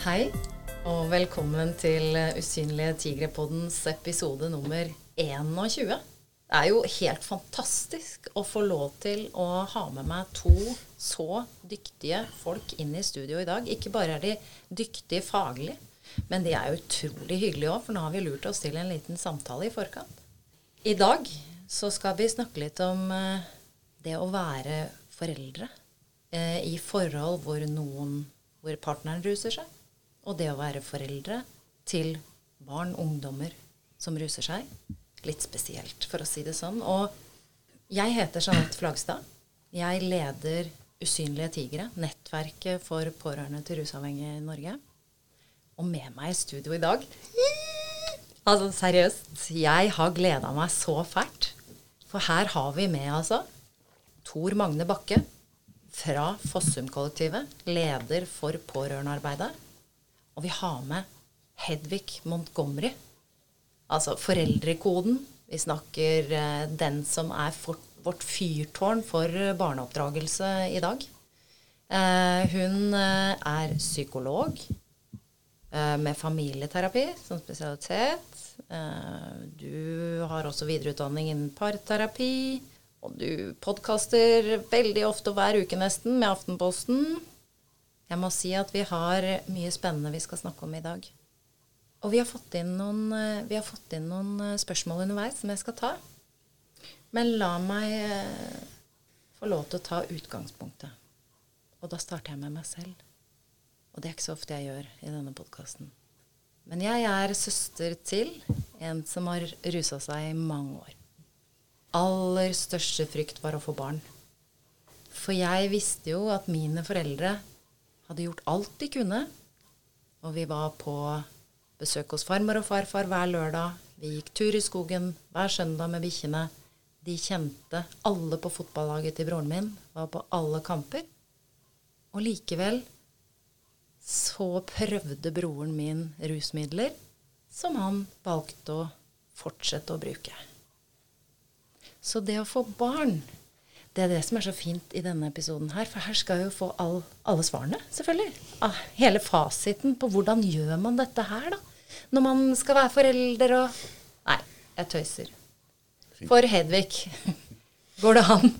Hei, og velkommen til Usynlige tigre-poddens episode nummer 21. Det er jo helt fantastisk å få lov til å ha med meg to så dyktige folk inn i studio i dag. Ikke bare er de dyktige faglig, men de er utrolig hyggelige òg, for nå har vi lurt oss til en liten samtale i forkant. I dag så skal vi snakke litt om eh, det å være foreldre eh, i forhold hvor noen hvor partneren ruser seg, og det å være foreldre til barn, ungdommer som ruser seg. Litt spesielt, for å si det sånn. Og jeg heter Jeanette Flagstad. Jeg leder Usynlige tigre, nettverket for pårørende til rusavhengige i Norge. Og med meg i studio i dag Altså seriøst, jeg har gleda meg så fælt. For her har vi med altså Tor Magne Bakke fra Fossum-kollektivet, leder for pårørendearbeidet. Og vi har med Hedvig Montgomery, altså foreldrekoden. Vi snakker eh, den som er for, vårt fyrtårn for barneoppdragelse i dag. Eh, hun eh, er psykolog eh, med familieterapi som spesialitet. Eh, du har også videreutdanning innen parterapi. Og du podkaster veldig ofte hver uke nesten med Aftenposten. Jeg må si at vi har mye spennende vi skal snakke om i dag. Og vi har fått inn noen, eh, fått inn noen eh, spørsmål underveis som jeg skal ta. Men la meg eh, få lov til å ta utgangspunktet. Og da starter jeg med meg selv. Og det er ikke så ofte jeg gjør i denne podkasten. Men jeg er søster til en som har rusa seg i mange år aller største frykt var å få barn. For jeg visste jo at mine foreldre hadde gjort alt de kunne. Og vi var på besøk hos farmor og farfar hver lørdag. Vi gikk tur i skogen hver søndag med bikkjene. De kjente alle på fotballaget til broren min, var på alle kamper. Og likevel så prøvde broren min rusmidler som han valgte å fortsette å bruke. Så det å få barn, det er det som er så fint i denne episoden her. For her skal jo få all, alle svarene, selvfølgelig. Ah, hele fasiten på hvordan gjør man dette her, da. Når man skal være forelder og Nei, jeg tøyser. For Hedvig, går det, an,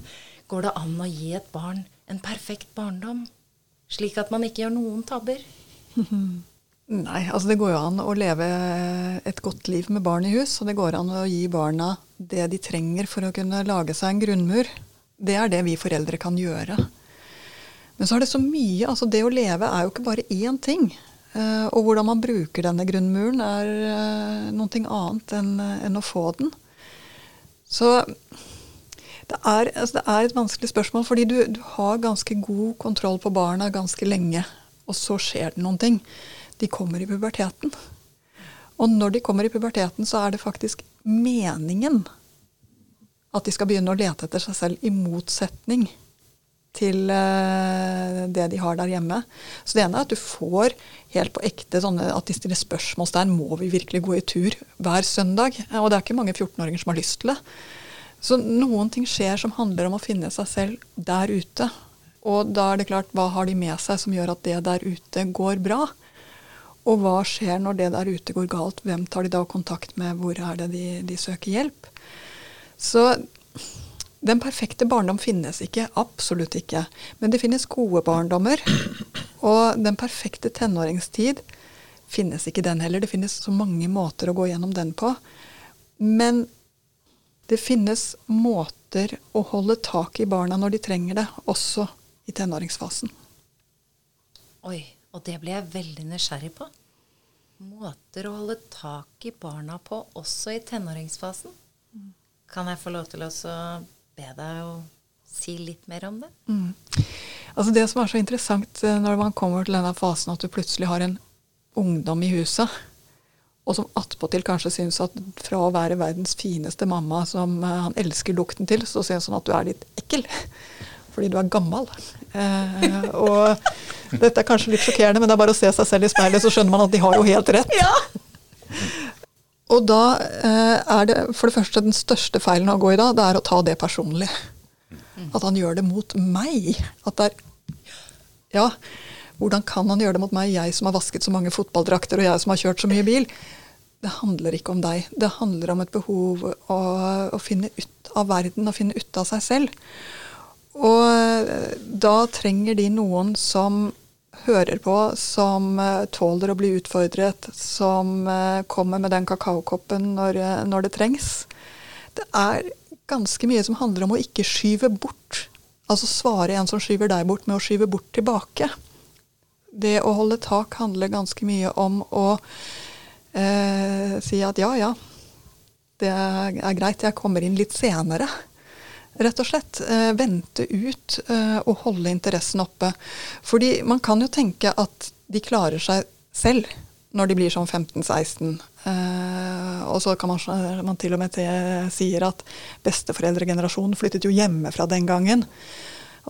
går det an å gi et barn en perfekt barndom? Slik at man ikke gjør noen tabber? Nei, altså det går jo an å leve et godt liv med barn i hus. Og det går an å gi barna det de trenger for å kunne lage seg en grunnmur. Det er det vi foreldre kan gjøre. Men så er det så mye. altså Det å leve er jo ikke bare én ting. Uh, og hvordan man bruker denne grunnmuren, er uh, noe annet uh, enn, å få den. Så det er, altså det er, et vanskelig spørsmål, fordi du, du har ganske god kontroll på barna ganske lenge. Og så skjer det noen ting de kommer i puberteten. Og når de kommer i puberteten, så er det faktisk meningen at de skal begynne å lete etter seg selv, i motsetning til uh, det de har der hjemme. Så det ene er at du får helt på ekte sånne at de stiller spørsmålstegn. Må vi virkelig gå i tur hver søndag? Og det er ikke mange 14-åringer som har lyst til det. Så noen ting skjer som handler om å finne seg selv der ute. Og da er det klart, hva har de med seg som gjør at det der ute går bra? Og hva skjer når det der ute går galt? Hvem tar de da kontakt med? Hvor er det de, de søker hjelp? Så den perfekte barndom finnes ikke. Absolutt ikke. Men det finnes gode barndommer. Og den perfekte tenåringstid finnes ikke den heller. Det finnes så mange måter å gå gjennom den på. Men det finnes måter å holde tak i barna når de trenger det, også i tenåringsfasen. Oi. Og det ble jeg veldig nysgjerrig på. Måter å holde tak i barna på også i tenåringsfasen. Kan jeg få lov til å be deg å si litt mer om det? Mm. Altså Det som er så interessant eh, når man kommer til denne fasen at du plutselig har en ungdom i huset, og som attpåtil kanskje syns at fra å være verdens fineste mamma som eh, han elsker lukten til, så syns han at du er litt ekkel fordi du er gammel. Eh, og dette er kanskje litt sjokkerende, men det er bare å se seg selv i speilet, så skjønner man at de har jo helt rett. Ja. Og da eh, er det for det første den største feilen å gå i da, det er å ta det personlig. At han gjør det mot meg. At det er Ja. Hvordan kan han gjøre det mot meg, jeg som har vasket så mange fotballdrakter, og jeg som har kjørt så mye bil? Det handler ikke om deg. Det handler om et behov å, å finne ut av verden og finne ut av seg selv. Og eh, da trenger de noen som hører på, som uh, tåler å bli utfordret, som uh, kommer med den kakaokoppen når, uh, når, det trengs. Det er ganske mye som handler om å ikke skyve bort. Altså svare en som skyver deg bort, med å skyve bort tilbake. Det å holde tak handler ganske mye om å si at ja, ja, det er greit, jeg kommer inn litt senere rett og slett. Eh, vente ut eh, og holde interessen oppe. Fordi man kan jo tenke at de klarer seg selv når de blir sånn 15-16. Eh, og så kan man, man, til og med til, sier at besteforeldregenerasjonen flyttet jo hjemmefra den gangen.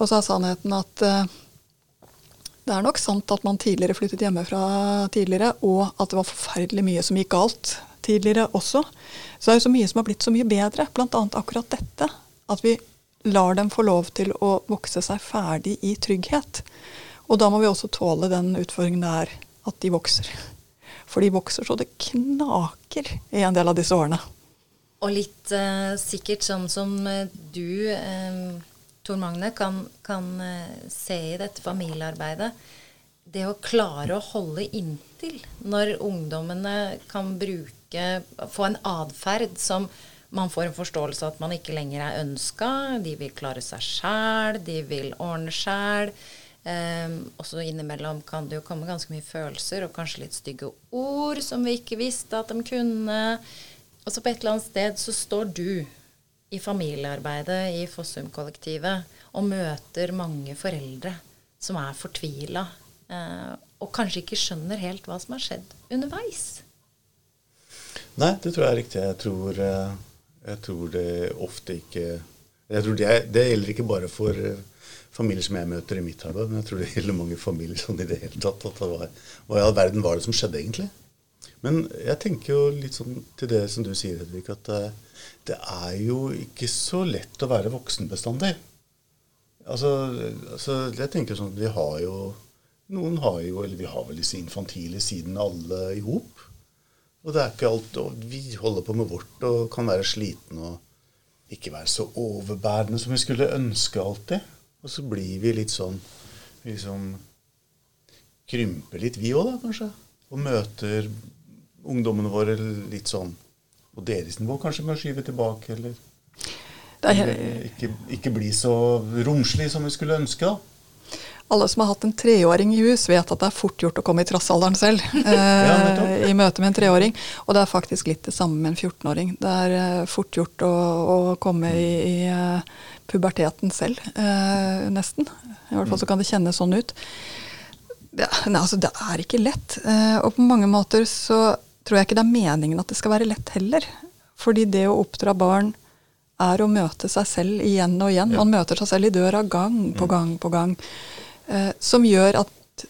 Og så er sannheten at det er nok sant at man tidligere flyttet hjemmefra tidligere, og at det var forferdelig mye som gikk galt tidligere også. Så det er jo så mye som har blitt så mye bedre, bl.a. akkurat dette. At vi lar dem få lov til å vokse seg ferdig i trygghet. Og da må vi også tåle den utfordringen det er at de vokser. For de vokser så det knaker i en del av disse årene. Og litt uh, sikkert sånn som uh, du, uh, Tor Magne, kan, kan se i dette familiearbeidet. Det å klare å holde inntil når ungdommene kan bruke Få en atferd som man får en forståelse av at man ikke lenger er ønska. De vil klare seg sjæl, de vil ordne sjæl. Um, og så innimellom kan det jo komme ganske mye følelser og kanskje litt stygge ord som vi ikke visste at de kunne. Og så på et eller annet sted så står du i familiearbeidet i Fossum-kollektivet og møter mange foreldre som er fortvila, uh, og kanskje ikke skjønner helt hva som har skjedd underveis. Nei, det tror jeg er riktig. Jeg tror uh jeg tror det ofte ikke jeg tror det, det gjelder ikke bare for eh, familier som jeg møter i mitt arbeid, men jeg tror det gjelder mange familier sånn i det hele tatt. at det var, Hva i all verden var det som skjedde, egentlig? Men jeg tenker jo litt sånn til det som du sier, Hedvig, at det, eh, det er jo ikke så lett å være voksen bestandig. Altså, altså, jeg tenker sånn vi har jo Noen har jo, eller vi har vel disse infantile sidene alle i hop. Og det er ikke alt og Vi holder på med vårt og kan være slitne og ikke være så overbærende som vi skulle ønske alltid. Og så blir vi litt sånn liksom Krymper litt, vi òg, da, kanskje. Og møter ungdommene våre litt sånn på deres nivå, kanskje med å skyve tilbake, eller, eller ikke, ikke bli så romslig som vi skulle ønske. da alle som har hatt en treåring i hus, vet at det er fort gjort å komme i trassalderen selv. Eh, I møte med en treåring. Og det er faktisk litt det samme med en 14-åring. Det er eh, fort gjort å, å komme i, i uh, puberteten selv, eh, nesten. I hvert fall så kan det kjennes sånn ut. Det, nei, altså, det er ikke lett. Eh, og på mange måter så tror jeg ikke det er meningen at det skal være lett heller. Fordi det å oppdra barn er å møte seg selv igjen og igjen. Man møter seg selv i døra gang på mm. gang på gang eh, som gjør at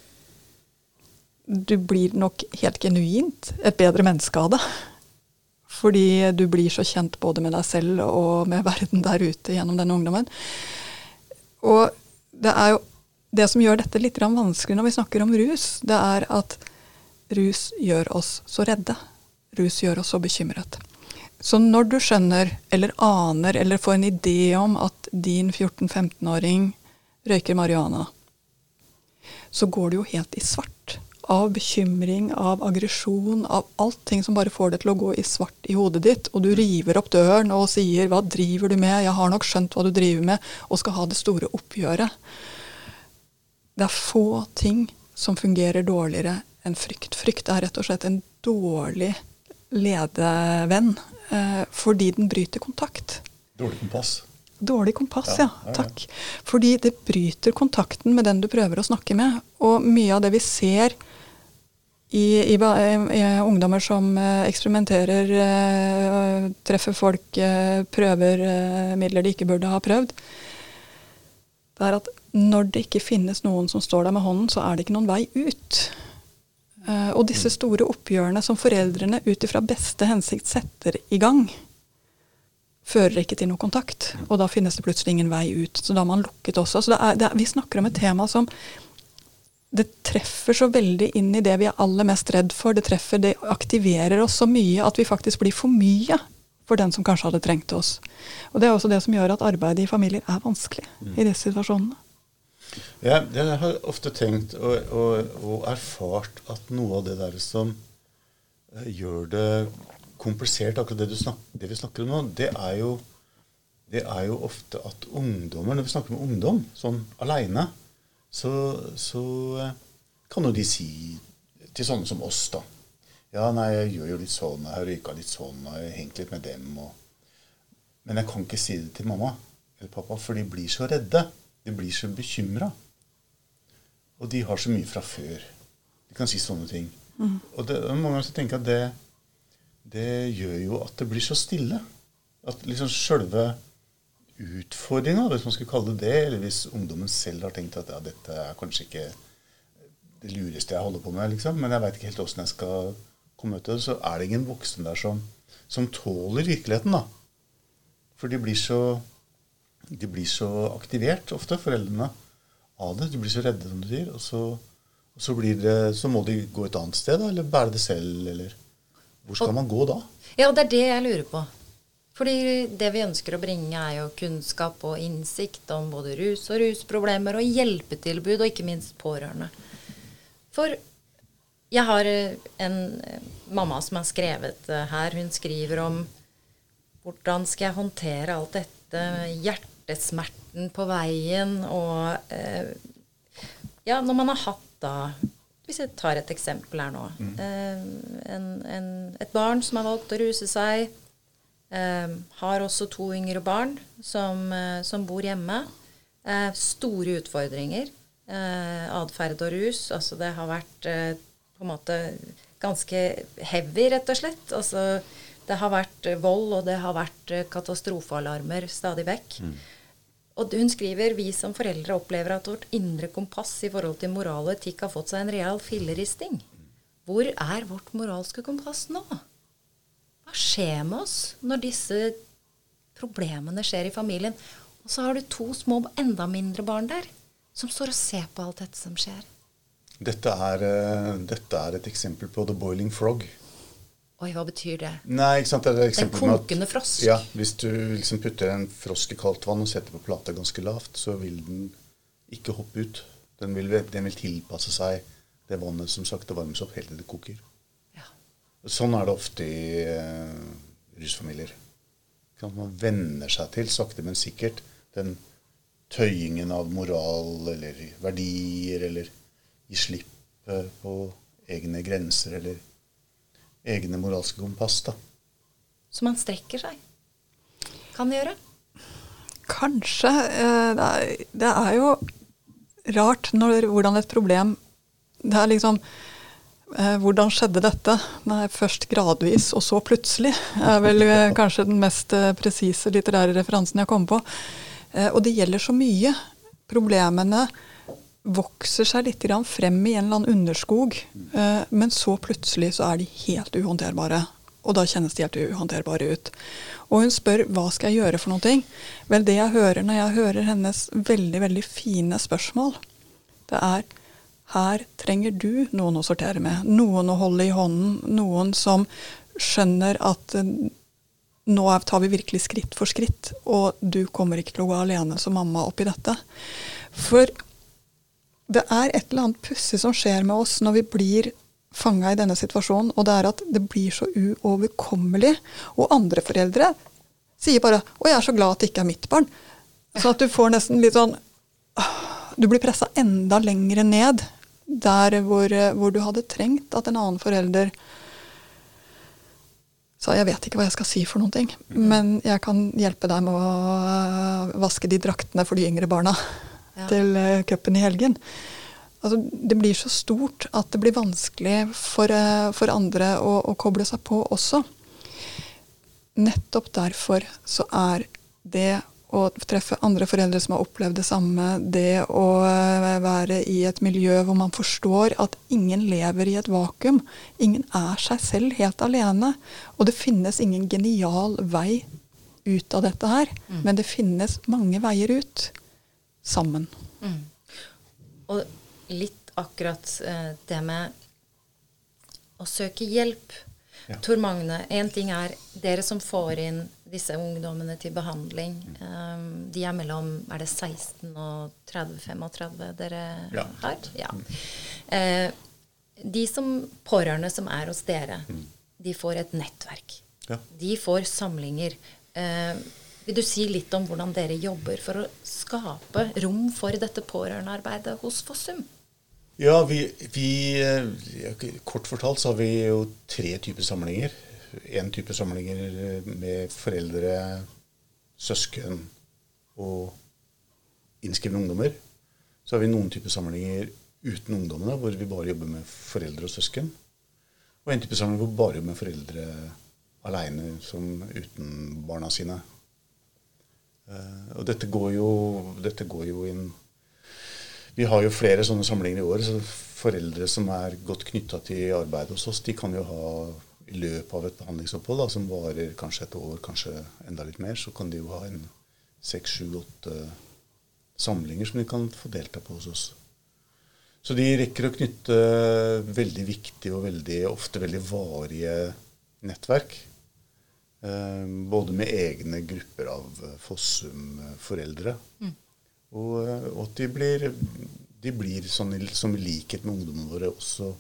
du blir nok helt genuint et bedre menneske av det. Fordi du blir så kjent både med deg selv og med verden der ute gjennom denne ungdommen. Og det er jo det som gjør dette litt vanskelig når vi snakker om rus, det er at rus gjør oss så redde. Rus gjør oss så bekymret. Så når du skjønner, eller aner, eller får en idé om at din 14-15-åring røyker marihuana, så går det jo helt i svart. Av bekymring, av aggresjon, av allting som bare får det til å gå i svart i hodet ditt. Og du river opp døren og sier 'hva driver du med', 'jeg har nok skjønt hva du driver med', og skal ha det store oppgjøret. Det er få ting som fungerer dårligere enn frykt. Frykt er rett og slett en dårlig ledevenn, eh, fordi den bryter kontakt. Dårlig kompass. Dårlig kompass, ja. ja. Takk. Fordi det bryter kontakten med den du prøver å snakke med. Og mye av det vi ser i, i, i ungdommer som eh, eksperimenterer, uh, treffer folk, uh, prøver midler de ikke burde ha prøvd, det er at når det ikke finnes noen som står der med hånden, så er det ikke noen vei ut. og disse mm. store oppgjørene som foreldrene ut ifra beste hensikt setter i gang, fører ikke til noe kontakt. Og da finnes det plutselig ingen vei ut. Så da har man lukket også. Så det er, det er, vi snakker om et tema som det treffer så veldig inn i det vi er aller mest redd for. Det treffer, det aktiverer oss så mye at vi faktisk blir for mye for den som kanskje hadde trengt oss. Og Det er også det som gjør at arbeidet i familier er vanskelig mm. i disse situasjonene. Ja, jeg har ofte tenkt og, og, og, erfart at noe av det der som uh, gjør det komplisert, akkurat det, snakker, det, vi snakker om nå, det er, jo, det er jo ofte at ungdommer, når vi snakker med ungdom sånn aleine, så, så uh, kan jo de si til sånne som oss, da Ja, nei, jeg gjør jo litt sånn, jeg har røyka litt sånn, og jeg har hengt litt med dem, og Men jeg kan ikke si det til mamma eller pappa, for de blir så redde. De blir så bekymra. Og de har så mye fra før. De kan si sånne ting. Mm. Og det, mange ganger så tenker jeg at det, det gjør jo at det blir så stille. At liksom sjølve utfordringa, hvis man skulle kalle det det, eller hvis ungdommen selv har tenkt at ja, dette er kanskje ikke det lureste jeg holder på med, liksom, men jeg veit ikke helt åssen jeg skal komme ut av det, så er det ingen voksen der som, som tåler virkeligheten, da. For de blir så de blir så aktivert ofte, foreldrene, av det. De blir så redde, som du sier. Og så, og så, det, så må de gå et annet sted, eller bære det selv, eller Hvor skal og, man gå da? Ja, det er det jeg lurer på. Fordi det vi ønsker å bringe, er jo kunnskap og innsikt om både rus og rusproblemer, og hjelpetilbud, og ikke minst pårørende. For jeg har en mamma som har skrevet her. Hun skriver om hvordan skal jeg håndtere alt dette, hjertesmerten på veien og eh, Ja, når man har hatt da Hvis jeg tar et eksempel her nå. Mm. Eh, en, en, et barn som har valgt å ruse seg, eh, har også to yngre barn som, eh, som bor hjemme. Eh, store utfordringer. Eh, Atferd og rus. Altså det har vært på en måte ganske heavy, rett og slett. Altså det har vært vold, og det har vært katastrofealarmer stadig vekk. Mm. Og hun skriver vi som foreldre opplever at vårt indre kompass i forhold til moral og etikk har fått seg en real filleristing. Hvor er vårt moralske kompass nå? Hva skjer med oss når disse problemene skjer i familien? Og så har du to små, enda mindre barn der, som står og ser på alt dette som skjer. Dette er, uh, dette er et eksempel på the boiling frog. Oi, hva betyr det? Nei, ikke sant? Det er en kokende frosk? Ja, Hvis du liksom putter en frosk i kaldt vann og setter på plata ganske lavt, så vil den ikke hoppe ut. Den vil, den vil tilpasse seg det vannet som sakte varmes opp helt til det koker. Ja. Sånn er det ofte i uh, rusfamilier. Man venner seg til, sakte, men sikkert, den tøyingen av moral eller verdier, eller gi slipp på egne grenser, eller egne moralske kompass. da. Så man strekker seg? Kan det gjøre? Kanskje. Eh, det er, jo rart når, hvordan et problem Det er liksom eh, Hvordan skjedde dette? Nei, først gradvis, og så plutselig. er vel eh, kanskje den mest presise litterære referansen jeg kommer på. Og det gjelder så mye. Problemene vokser seg litt frem i en eller annen underskog, eh, men så plutselig så er de helt uhåndterbare. Og da kjennes de helt uhåndterbare ut. Og hun spør hva skal jeg gjøre for noe. Vel, det jeg hører når jeg hører hennes veldig, veldig fine spørsmål, det er her trenger du noen å sortere med. Noen å holde i hånden. Noen som skjønner at eh, nå tar vi virkelig skritt for skritt, og du kommer ikke til å gå alene som mamma oppi dette. For det er et eller annet pussig som skjer med oss når vi blir fanga i denne situasjonen, og det er at det blir så uoverkommelig. Og andre foreldre sier bare 'Å, jeg er så glad at det ikke er mitt barn'. Så at du får nesten litt sånn Du blir pressa enda lenger ned der hvor, hvor, du hadde trengt at en annen forelder sa 'jeg vet ikke hva jeg skal si for noen ting', men jeg kan hjelpe deg med å vaske de draktene for de yngre barna ja. til uh, cupen i helgen. Altså, det blir så stort at det blir vanskelig for, uh, for andre å, å, koble seg på også. Nettopp derfor så er det å treffe andre foreldre som har opplevd det samme, det å uh, være i et miljø hvor man forstår at ingen lever i et vakuum. Ingen er seg selv helt alene. Og det finnes ingen genial vei ut av dette her. Mm. Men det finnes mange veier ut sammen. Mm. Og litt akkurat eh, det med å søke hjelp. Ja. Tor Magne, én ting er dere som får inn disse ungdommene til behandling. Um, de er mellom er det 16 og 30-35 dere Ja. har? Ja. Uh, de som pårørende som er hos dere, de får et nettverk. Ja. De får samlinger. Eh, vil du si litt om hvordan dere jobber for å skape rom for dette pårørendearbeidet hos Fossum? Ja, vi, vi eh, Kort fortalt så har vi jo tre typer samlinger. En type samlinger med foreldre, søsken og innskrevne ungdommer. Så har vi noen typer samlinger uten ungdommene, hvor vi bare jobber med foreldre og søsken. Og en type samling hvor vi bare jobber med foreldre aleine, uten barna sine. Eh, og dette går jo, dette går jo inn vi har jo flere sånne samlinger i år. så Foreldre som er godt knytta til arbeidet hos oss, de kan jo ha i løpet av et behandlingsopphold da, som varer kanskje et år, kanskje enda litt mer, så kan de jo ha en seks, sju, åtte samlinger som de kan få delta på hos oss. Så de rekker å knytte veldig viktige og veldig, ofte veldig varige nettverk. Eh, både med egne grupper av Fossum-foreldre. Og, eh, og at de blir, de blir sånn, som i likhet med ungdommene våre også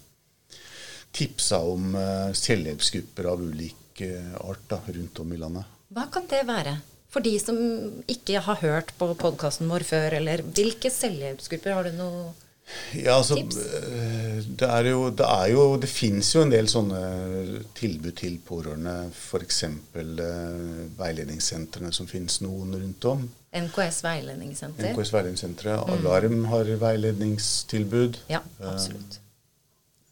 tipsa om eh, selvhjelpsgrupper av ulik eh, art da, rundt om i landet. Hva kan det være? For de som ikke har hørt på podkasten vår før, eller hvilke selvhjelpsgrupper har du noe Ja, altså, eh, Det er jo Det, er jo, det fins jo en del sånne tilbud til pårørende. F.eks. Uh, veiledningssentrene som finnes noen rundt om. NKS veiledningssenter? NKS veiledningssentre. Alarm har veiledningstilbud. Ja, absolutt.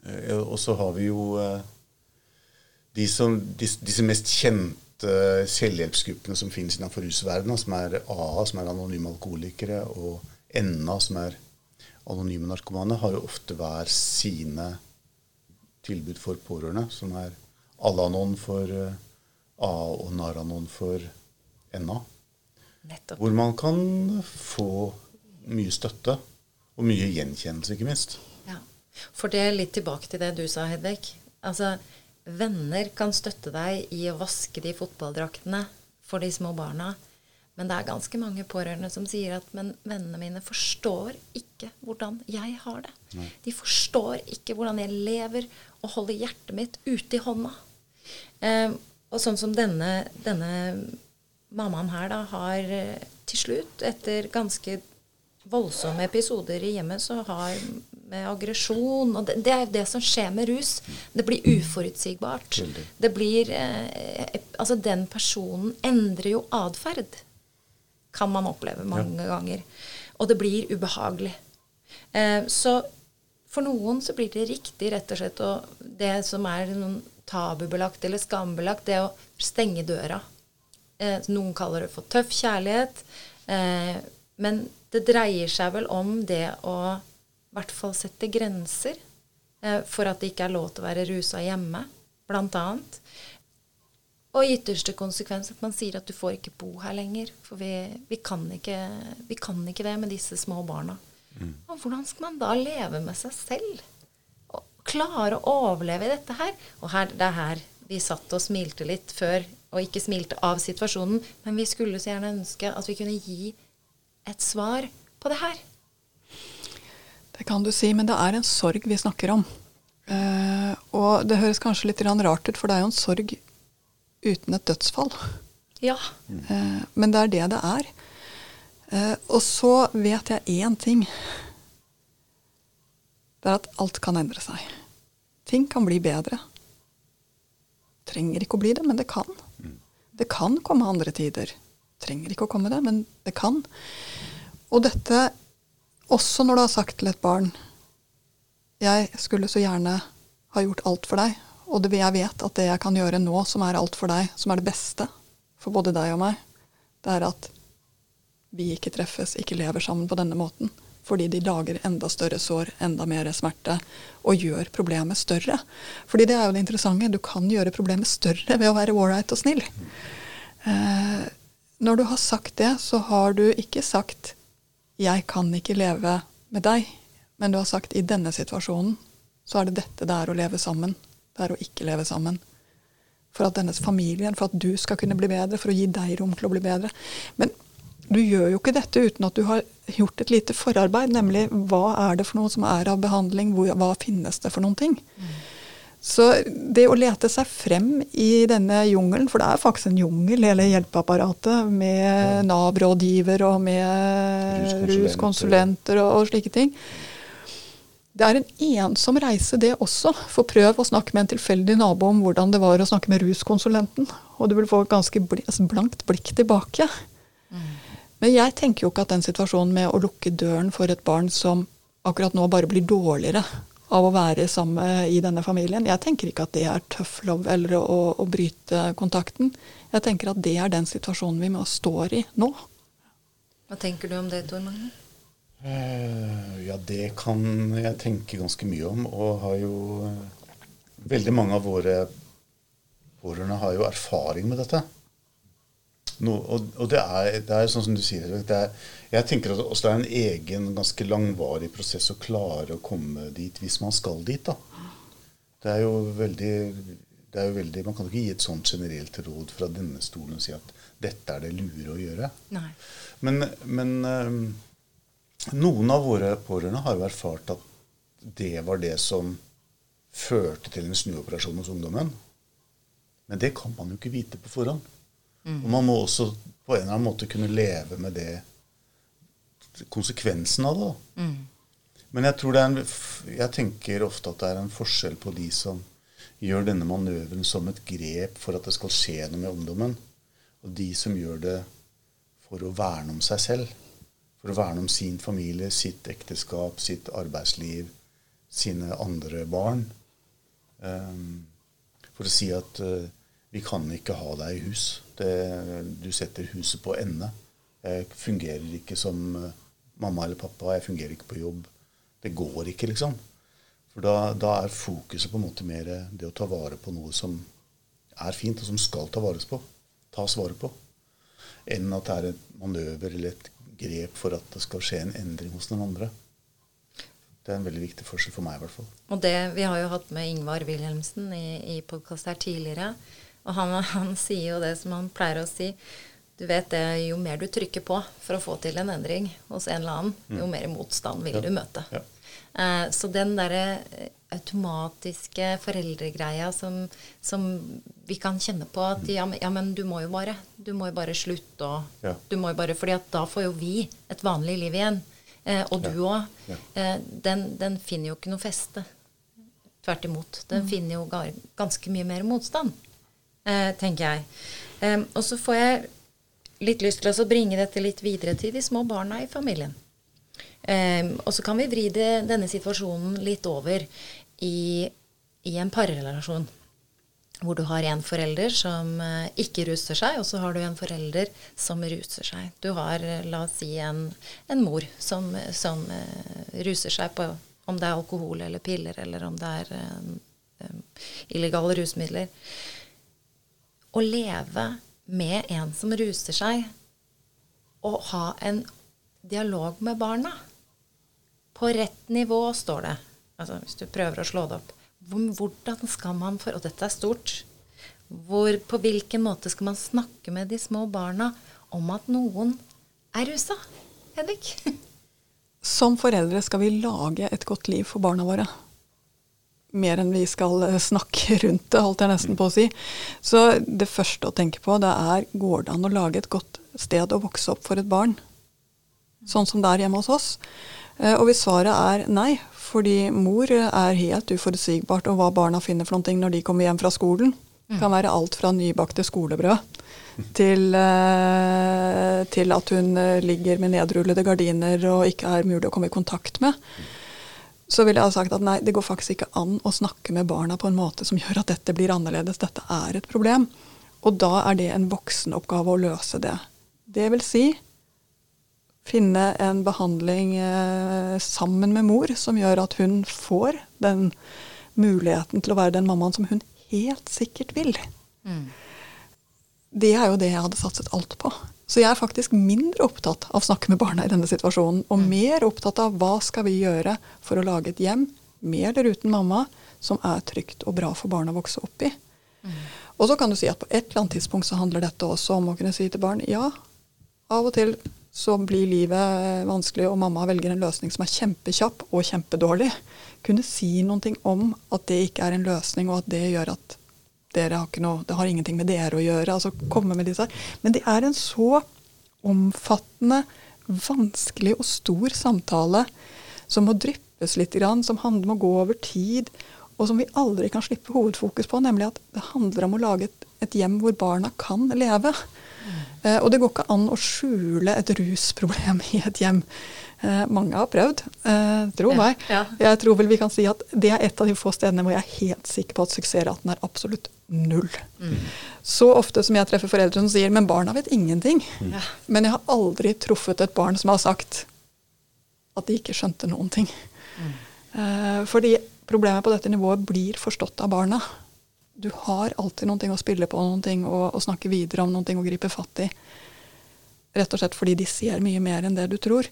Uh, Og så har vi jo uh, de som, disse, disse mest kjente selvhjelpsgruppene som finnes innenfor rusverdenen, som er AA, som er anonyme alkoholikere, og NA, som er anonyme narkomane, har jo ofte hver sine tilbud for pårørende, som er Alanon for A AA og Naranon for NA. Nettopp. Hvor man kan få mye støtte, og mye gjenkjennelse, ikke minst. Ja. For det er litt tilbake til det du sa, Hedvig. Altså, venner kan støtte deg i å vaske de fotballdraktene for de små barna. Men det er ganske mange pårørende som sier at men vennene mine forstår ikke hvordan jeg har det. De forstår ikke hvordan jeg lever og holder hjertet mitt ute i hånda. Eh, og sånn som denne, denne mammaen her da har eh, til slutt, etter ganske voldsomme episoder i hjemmet, så har med aggresjon Og det, det er jo det som skjer med rus. Det blir uforutsigbart. Det blir eh, Altså, den personen endrer jo atferd. Kan man oppleve mange ganger. Og det blir ubehagelig. Eh, så for noen så blir det riktig rett og slett og Det som er noen tabubelagt eller skambelagt, det å stenge døra. Eh, noen kaller det for tøff kjærlighet. Eh, men det dreier seg vel om det å i hvert fall sette grenser eh, for at det ikke er lov til å være rusa hjemme, blant annet. Og i ytterste konsekvens at man sier at du får ikke bo her lenger. For vi, vi, kan, ikke, vi kan ikke det med disse små barna. Og hvordan skal man da leve med seg selv? Og klare å overleve i dette her? Og her, det er her vi satt og smilte litt før, og ikke smilte av situasjonen, men vi skulle så gjerne ønske at vi kunne gi et svar på det her. Det kan du si, men det er en sorg vi snakker om. Uh, og det høres kanskje litt rart ut, for det er jo en sorg uten et dødsfall. Ja. Eh, men det er det det er. Eh, og så vet jeg én ting. Det er at alt kan endre seg. Ting kan bli bedre. Trenger ikke å bli det, men det kan. Det kan komme andre tider. Trenger ikke å komme det, men det kan. Og dette også når du har sagt til et barn Jeg skulle så gjerne ha gjort alt for deg, og det, jeg vet at det jeg kan gjøre nå, som er alt for deg, som er det beste for både deg og meg, det er at vi ikke treffes, ikke lever sammen på denne måten. Fordi de lager enda større sår, enda mer smerte, og gjør problemet større. Fordi det er jo det interessante. Du kan gjøre problemet større ved å være ålreit og snill. Eh, når du har sagt det, så har du ikke sagt 'jeg kan ikke leve med deg', Men du har sagt i denne situasjonen så er det dette det er å leve sammen. Det er å ikke leve sammen. For at dennes familien, for at du skal kunne bli bedre, for å gi deg rom til å bli bedre. Men du gjør jo ikke dette uten at du har gjort et lite forarbeid, nemlig hva er det for noe som er av behandling, hvor, hva finnes det for noen ting. Mm. Så det å lete seg frem i denne jungelen, for det er faktisk en jungel, hele hjelpeapparatet, med Nav-rådgiver og med ruskonsulenter og, og slike ting. Det er en ensom reise, det også. For prøv å snakke med en tilfeldig nabo om hvordan det var å snakke med ruskonsulenten. Og du vil få et ganske altså blankt blikk tilbake. Mm. Men jeg tenker jo ikke at den situasjonen med å lukke døren for et barn som akkurat nå bare blir dårligere av å være sammen i denne familien, jeg tenker ikke at det er tøff love eller å, å, bryte kontakten. Jeg tenker at det er den situasjonen vi står i nå. Hva tenker du om det, Tor Magne? Uh, ja, det kan jeg tenke ganske mye om. Og har jo Veldig mange av våre pårørende har jo erfaring med dette. No, og, og det, er, det, er, sånn som du sier. Er, jeg tenker at det er en egen, ganske langvarig prosess å klare å komme dit hvis man skal dit. da. Det er jo veldig, det er jo veldig Man kan ikke gi et sånt generelt råd fra denne stolen og si at dette er det lure å gjøre. Nei. Men, men um, noen av våre pårørende har jo erfart at det var det som førte til en snuoperasjon hos ungdommen. Men det kan man jo ikke vite på forhånd. Mm. Og man må også på en eller annen måte kunne leve med det konsekvensen av det. Mm. Men jeg, tror det er en, jeg tenker ofte at det er en forskjell på de som gjør denne manøveren som et grep for at det skal skje noe med ungdommen, og de som gjør det for å verne om seg selv. For å verne om sin familie, sitt ekteskap, sitt arbeidsliv, sine andre barn. Um, for å si at uh, vi kan ikke ha deg i hus. Det, du setter huset på ende. Jeg fungerer ikke som uh, mamma eller pappa. Jeg fungerer ikke på jobb. Det går ikke, liksom. For da, da, er fokuset på en måte mer det å ta vare på noe som er fint, og som skal ta vare på, tas vare på, enn at det er et manøver eller et grep for at det skal skje en endring hos den andre. Det er en veldig viktig forskjell for meg, i hvert fall. Og det, Vi har jo hatt med Ingvar Wilhelmsen i, i podkast her tidligere. Og han, han, sier jo det som han pleier å si. Du vet det, Jo mer du trykker på for å få til en endring hos en eller annen, jo mm. mer motstand vil ja. du møte. Ja. Eh, så den derre eh, automatiske foreldregreia som, som, vi kan kjenne på at mm. ja, ja, men du må jo bare. Du må jo bare slutte og ja. du må jo bare, fordi at da får jo vi et vanlig liv igjen. Eh, og du òg. Eh, den, den, finner jo ikke noe feste. Tvert imot. Den mm. finner jo ganske mye mer motstand eh, tenker jeg. Og så får jeg litt lyst til å bringe dette litt videre til de små barna i familien. Um, og så kan vi vri denne situasjonen litt over i, i en parrelasjon. Hvor du har en forelder som uh, ikke ruser seg, og så har du en forelder som ruser seg. Du har, uh, la oss si, en, en mor som, som uh, ruser seg på om det er alkohol eller piller, eller om det er illegale rusmidler å leve med en som ruser seg, og ha en dialog med barna. På rett nivå, står det. Altså, hvis du prøver å slå det opp. Hvordan skal man for Og dette er stort. Hvor, på hvilken måte skal man snakke med de små barna om at noen er rusa? Hedvig? Som foreldre skal vi lage et godt liv for barna våre mer enn vi skal eh, snakke rundt det, holdt jeg nesten på å si. Så det første å tenke på, det er går det an å lage et godt sted å vokse opp for et barn? Sånn som det er hjemme hos oss. Eh, og hvis svaret er nei, fordi mor er helt uforutsigbart om hva barna finner for noe når de kommer hjem fra skolen. mm. kan være alt fra nybakte skolebrød til, eh, til at hun ligger med nedrullede gardiner og ikke er mulig å komme i kontakt med så ville jeg ha sagt at nei, det går faktisk ikke an å snakke med barna på en måte som gjør at dette blir annerledes. Dette er et problem. Og da er det en voksenoppgave å løse det. Det vil si finne en behandling eh, sammen med mor som gjør at hun får den muligheten til å være den mammaen som hun helt sikkert vil. Mm. Det er jo det jeg hadde satset alt på. Så jeg er faktisk mindre opptatt av å snakke med barna i denne situasjonen, og mer opptatt av hva skal vi gjøre for å lage et hjem, med eller uten mamma, som er trygt og bra for barna å vokse opp i. Og så kan du si at på et eller annet tidspunkt så handler dette også om å kunne si til barn ja, av og til så blir livet vanskelig, og mamma velger en løsning som er kjempekjapp og kjempedårlig. Kunne si noe om at det ikke er en løsning, og at det gjør at dere har ikke noe, det har ingenting med dere å gjøre. altså komme med disse. Men det er en så omfattende, vanskelig og stor samtale som må dryppes litt, som handler om å gå over tid, og som vi aldri kan slippe hovedfokus på, nemlig at det handler om å lage et, et hjem hvor barna kan leve. Eh, og det går ikke an å skjule et rusproblem i et hjem. Eh, mange har prøvd, eh, tro ja, meg. Ja. Jeg tror vel vi kan si at det er et av de få stedene hvor jeg er helt sikker på at suksessraten er absolutt null. Mm. Så ofte som jeg treffer foreldre som sier 'men barna vet ingenting'. Mm. Men jeg har aldri truffet et barn som har sagt at de ikke skjønte noen ting. Mm. Fordi problemet på dette nivået blir forstått av barna. Du har alltid noe å spille på, noe å, å snakke videre om, noe å gripe fatt i. Rett og slett fordi de ser mye mer enn det du tror.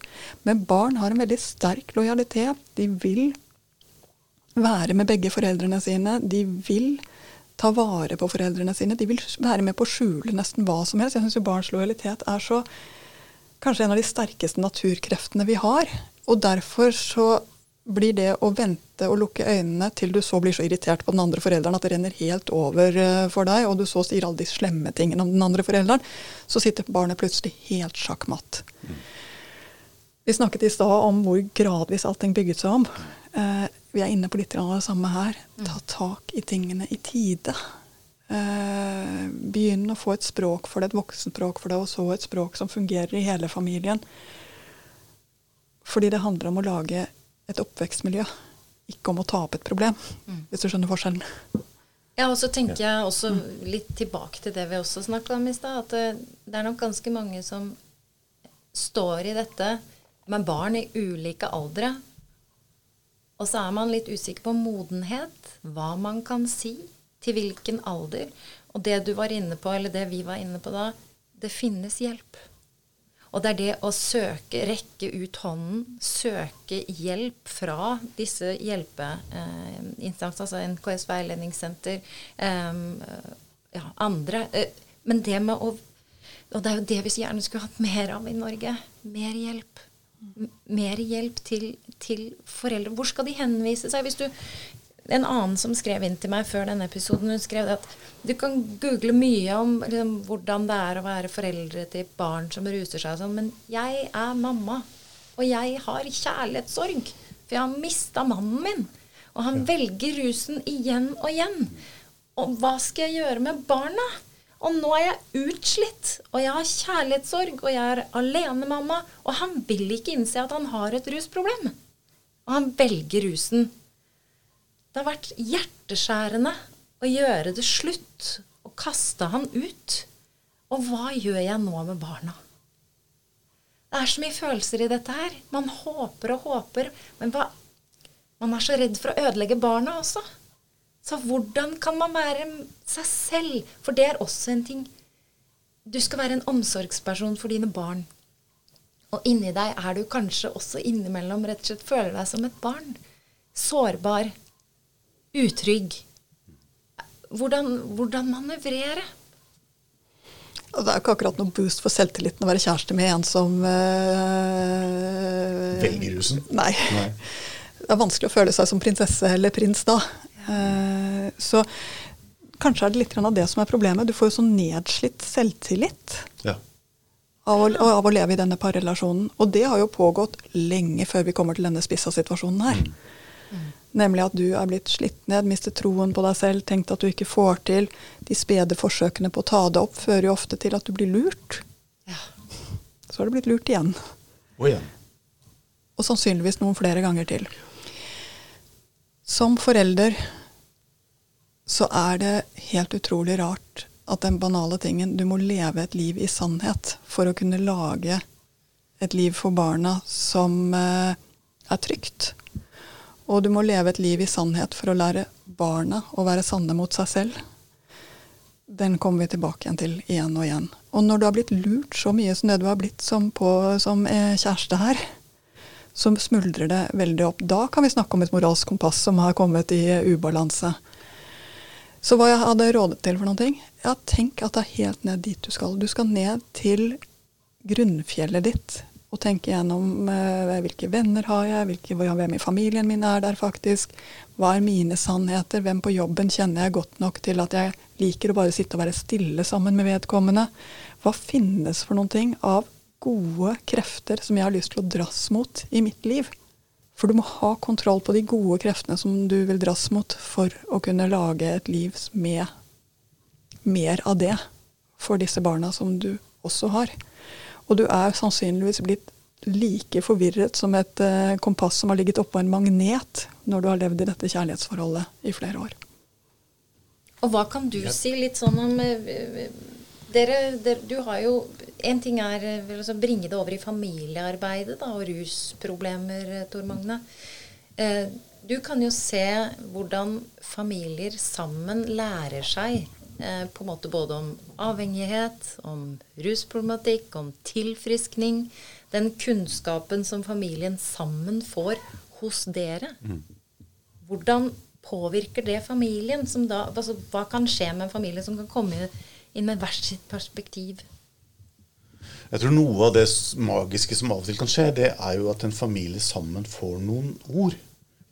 Men barn har en veldig sterk lojalitet. De vil være med begge foreldrene sine. De vil ta vare på foreldrene sine. De vil være med på å skjule nesten hva som helst. Jeg syns barns lojalitet er så kanskje en av de sterkeste naturkreftene vi har. Og derfor så blir det å vente og lukke øynene til du så blir så irritert på den andre forelderen at det renner helt over eh, for deg, og du så sier alle de slemme tingene om den andre forelderen, så sitter barnet plutselig helt sjakkmatt. Mm. Vi snakket i stad om hvor gradvis allting bygget seg om. Eh, vi er inne på litt av det samme her. Ta tak i tingene i tide. Eh, begynn å få et språk for det, et voksenspråk for det, og så et språk som fungerer i hele familien. Fordi det handler om å lage et oppvekstmiljø, ikke om å ta opp et problem, mm. hvis du skjønner forskjellen. Ja, og så tenker jeg også litt tilbake til det vi også snakket om i stad, at det, det er nok ganske mange som står i dette med barn i ulike aldre. Og så er man litt usikker på modenhet, hva man kan si, til hvilken alder. Og det du var inne på, eller det vi var inne på da, det finnes hjelp. Og det er det å søke, rekke ut hånden, søke hjelp fra disse hjelpeinstansene, altså NKS veiledningssenter, ja, andre. Eh, men det med å Og det er jo det vi så gjerne skulle hatt mer av i Norge. Mer hjelp. Mer hjelp til, til foreldre. Hvor skal de henvise seg? Hvis du en annen som skrev inn til meg før denne episoden, hun skrev at du kan google mye om liksom, hvordan det er å være foreldre til barn som ruser seg og sånn, men jeg er mamma, og jeg har kjærlighetssorg. For jeg har mista mannen min. Og han ja. velger rusen igjen og igjen. Og hva skal jeg gjøre med barna? Og nå er jeg utslitt, og jeg har kjærlighetssorg, og jeg er alenemamma, og han vil ikke innse at han har et rusproblem. Og han velger rusen det har vært hjerteskjærende å gjøre det slutt og kaste han ut. Og hva gjør jeg nå med barna? Det er så mye følelser i dette her. Man håper og håper, men hva, man er så redd for å ødelegge barna også. Så hvordan kan man være seg selv? For det er også en ting Du skal være en omsorgsperson for dine barn. Og inni deg er du kanskje også innimellom rett og slett føler deg som et barn. Sårbar utrygg. Hvordan, hvordan manøvrere? Det er ikke akkurat noe boost for selvtilliten å være kjæreste med en som øh, Velger rusen? Nei. nei. Det er vanskelig å føle seg som prinsesse eller prins da. Uh, så kanskje er det litt av det som er problemet. Du får jo så nedslitt selvtillit ja. av, å, av, å, leve i denne parrelasjonen. Og det har jo pågått lenge før vi kommer til denne spissa situasjonen her. Mm. Nemlig at du er blitt slitt ned, mistet troen på deg selv, tenkt at du ikke får til. De spede forsøkene på å ta det opp fører jo ofte til at du blir lurt. Ja. Så har du blitt lurt igjen. Og igjen. Og sannsynligvis noen flere ganger til. Som forelder så er det helt utrolig rart at den banale tingen Du må leve et liv i sannhet for å kunne lage et liv for barna som eh, er trygt. Og du må leve et liv i sannhet for å lære barna å være sanne mot seg selv. den kommer vi tilbake igjen til igjen og igjen. Og når du har blitt lurt så mye som det du har blitt som, på, som eh, kjæreste her, så smuldrer det veldig opp. Da kan vi snakke om et moralsk kompass som har kommet i ubalanse. Så hva jeg hadde rådet til for noen ting? Ja, tenk at det er helt ned dit du skal. Du skal ned til grunnfjellet ditt og tenke gjennom eh, hvilke venner har jeg, hvilke, hvem i familien min er der faktisk. Hva er mine sannheter? Hvem på jobben kjenner jeg godt nok til at jeg liker å bare sitte og være stille sammen med vedkommende? Hva finnes for noen ting av gode krefter som jeg har lyst til å dras mot i mitt liv? For du må ha kontroll på de gode kreftene som du vil dras mot for å kunne lage et liv med mer av det for disse barna som du også har. Og du er sannsynligvis blitt like forvirret som et eh, kompass som har ligget oppå en magnet når du har levd i dette kjærlighetsforholdet i flere år. Og hva kan du si litt sånn om eh, dere, dere, Du har jo En ting er vel å bringe det over i familiearbeidet da, og rusproblemer, Tor Magne. Eh, du kan jo se hvordan familier sammen lærer seg Eh, på en måte både om avhengighet, om rusproblematikk, om tilfriskning. Den kunnskapen som familien sammen får hos dere. Mm. Hvordan påvirker det familien? Da, altså, hva kan skje med en familie som kan komme inn med hvert sitt perspektiv? Jeg tror noe av det magiske som av og til kan skje, det er jo at en familie sammen får noen ord.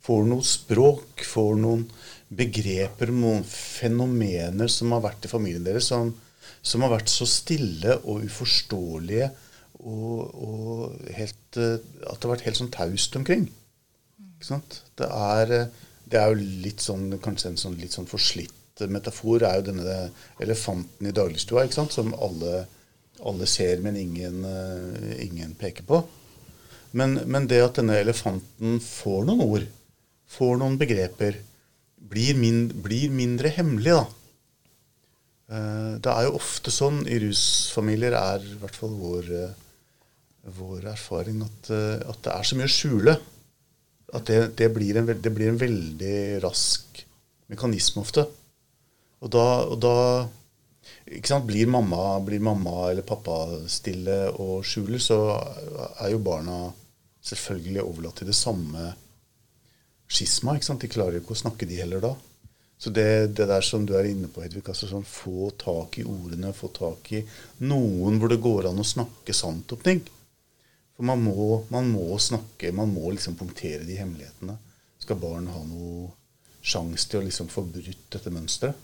Får noe språk, får noen begreper, noen fenomener som har vært i familien deres, som, som har vært så stille og uforståelige og, og helt, eh, at det har vært helt sånn taust omkring. Det er, det er, jo litt sånn, kanskje en sånn, litt sånn forslitt metafor er jo denne elefanten i dagligstua ikke sant? som alle, alle ser, men ingen, uh, ingen peker på. Men, men, det at denne elefanten får noen ord, får noen begreper, blir, min, blir mindre hemmelig, da. Eh, det er jo ofte sånn i rusfamilier, er i hvert fall vår, eh, vår erfaring, at, eh, at, det er så mye å skjule. At det, det, blir en, det, blir en, veldig rask mekanisme ofte. Og da, og da blir, mamma, blir, mamma, eller pappa stille og skjuler, så er jo barna selvfølgelig overlatt til det samme skisma. ikke sant? De klarer jo ikke å snakke, de heller da. Så det, det der som du er inne på, Hedvig, altså sånn få tak i ordene, få tak i noen hvor det går an å snakke sant om ting. For man må, man må snakke, man må liksom punktere de hemmelighetene. Skal barn ha noe sjanse til å liksom få brutt dette mønsteret?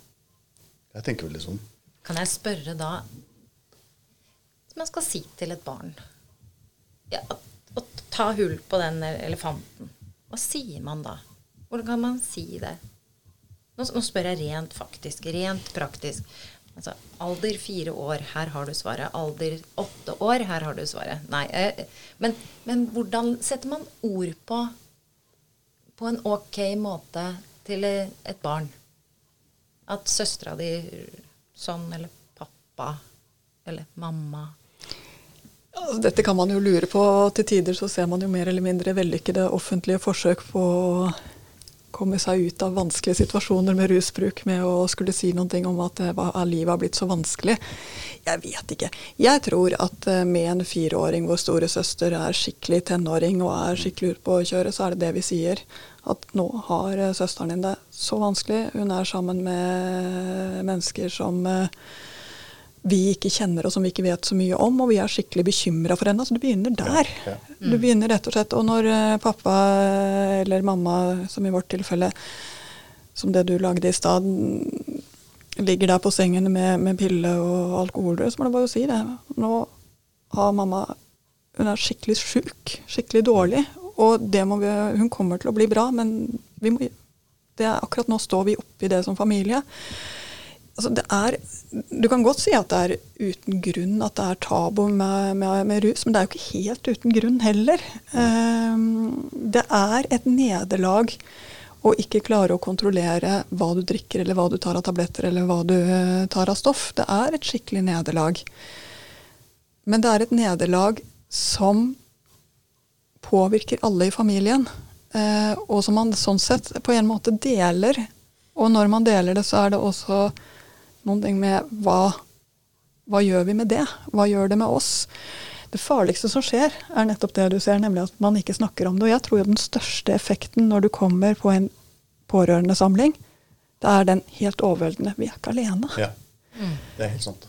Jeg tenker veldig sånn. Kan jeg spørre da Hvis man skal si til et barn ja, å, å ta hull på den elefanten hva sier man da? Hvordan kan man si det? Nå, nå spør jeg rent faktisk, rent praktisk. Altså, alder fire år, her har du svaret. Alder åtte år, her har du svaret. Nei, eh, men, men, hvordan setter man ord på på en ok måte til et barn? At søstera di sånn, eller pappa, eller mamma Altså, dette kan man jo lure på. Til tider så ser man jo mer eller mindre vellykkede offentlige forsøk på å komme seg ut av vanskelige situasjoner med rusbruk med å skulle si noen ting om at livet har blitt så vanskelig. Jeg vet ikke. Jeg tror at eh, med en fireåring hvor storesøster er skikkelig tenåring og er skikkelig ute på å kjøre, så er det det vi sier. At nå har eh, søsteren din det så vanskelig. Hun er sammen med mennesker som vi ikke kjenner og som vi ikke vet så mye om, og vi er skikkelig bekymra for henne. Så du begynner der. Ja, ja. Mm. Du begynner rett og slett. Og når eh, pappa eller mamma, som i vårt tilfelle, som det du lagde i stad, ligger der på sengen med, med pille og alkohol, så må du bare si det. Nå har mamma Hun er skikkelig sjuk. Skikkelig dårlig. Og det må vi, hun kommer til å bli bra, men vi må, det er, akkurat nå står vi oppi det som familie. Altså det er, du kan godt si at det er uten grunn at det er tabu med, med, med rus, men det er jo ikke helt uten grunn heller. Um, det er et nederlag å ikke klare å kontrollere hva du drikker, eller hva du tar av tabletter, eller hva du uh, tar av stoff. Det er et skikkelig nederlag. Men det er et nederlag som påvirker alle i familien, uh, og som man sånn sett på en måte deler. Og når man deler det, så er det også noen ting med hva, hva gjør vi med det? Hva gjør det med oss? Det farligste som skjer, er nettopp det du ser, nemlig at man ikke snakker om det. Og jeg tror jo den største effekten når du kommer på en pårørendesamling, det er den helt overveldende vi er ikke alene. Ja. Det er helt sant.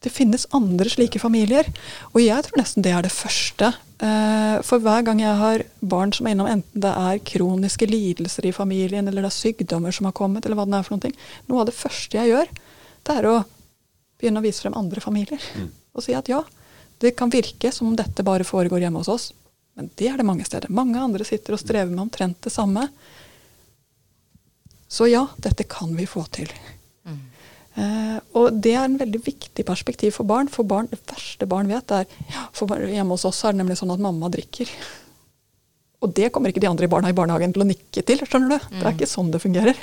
Det finnes andre slike familier. Og jeg tror nesten det er det første. Eh, For hver gang jeg har barn som er innom, enten det er kroniske lidelser i familien, eller det er sykdommer som har kommet, eller hva det er for noe, ting, noe av det første jeg gjør, det er å begynne å vise frem andre familier. Og si at ja, det kan virke som om dette bare foregår hjemme hos oss, men det er det mange steder. Mange andre sitter og strever med omtrent det samme. Så ja, dette kan vi få til. Eh, og det er en veldig viktig perspektiv for barn. For barn, Det verste barn vet, er for Hjemme hos oss er det nemlig sånn at mamma drikker. Og det kommer ikke de andre barna i barnehagen til å nikke til. skjønner du? Det er ikke sånn det fungerer.